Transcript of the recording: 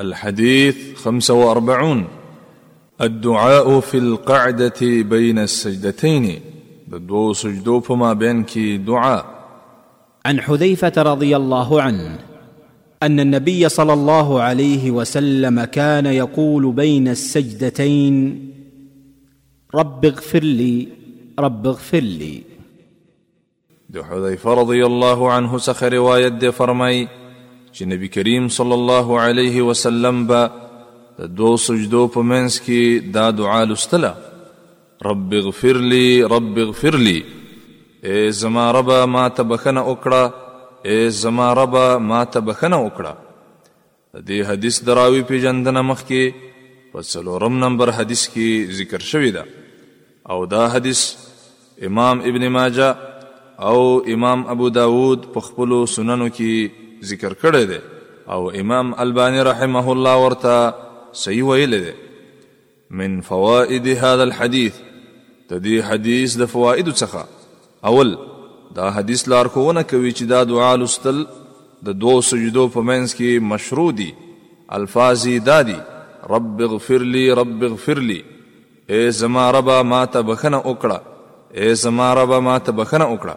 الحديث خمسة وأربعون الدعاء في القعدة بين السجدتين دو سجدو فما بينك دعاء عن حذيفة رضي الله عنه أن النبي صلى الله عليه وسلم كان يقول بين السجدتين رب اغفر لي رب اغفر لي د حذیفه رضی الله عنه څخه روایت دی فرمای چې نبی کریم صلی الله علیه وسلم با د دوو سجدو په منځ کې دا دعا لوستله رب اغفر لي رب اغفر لي اے زما رب ما ته بخنه وکړه اے زما رب ما ته بخنه وکړه د دې حدیث د راوي پېژندنه مخکې په څلورم نمبر حدیث کې ذکر شوې ده او دا حدیث امام ابن ماجه او امام ابو داود په خپل سننو کې ذکر کړی دی او امام الباني رحمه الله ورته صحیح ویلی دی من فوائد هذا الحديث د دې حدیث د فوائد څخه اول دا حدیث لارښوونه کوي چې دا دعا لوستل د دوو سجدو په منځ کې مشروع دي الفاظ یې دا دي رب اغفر لي رب اغفر لي ای زما ربه ما ته بخنه وکړه ای زما ربه ما ته بخنه وکړه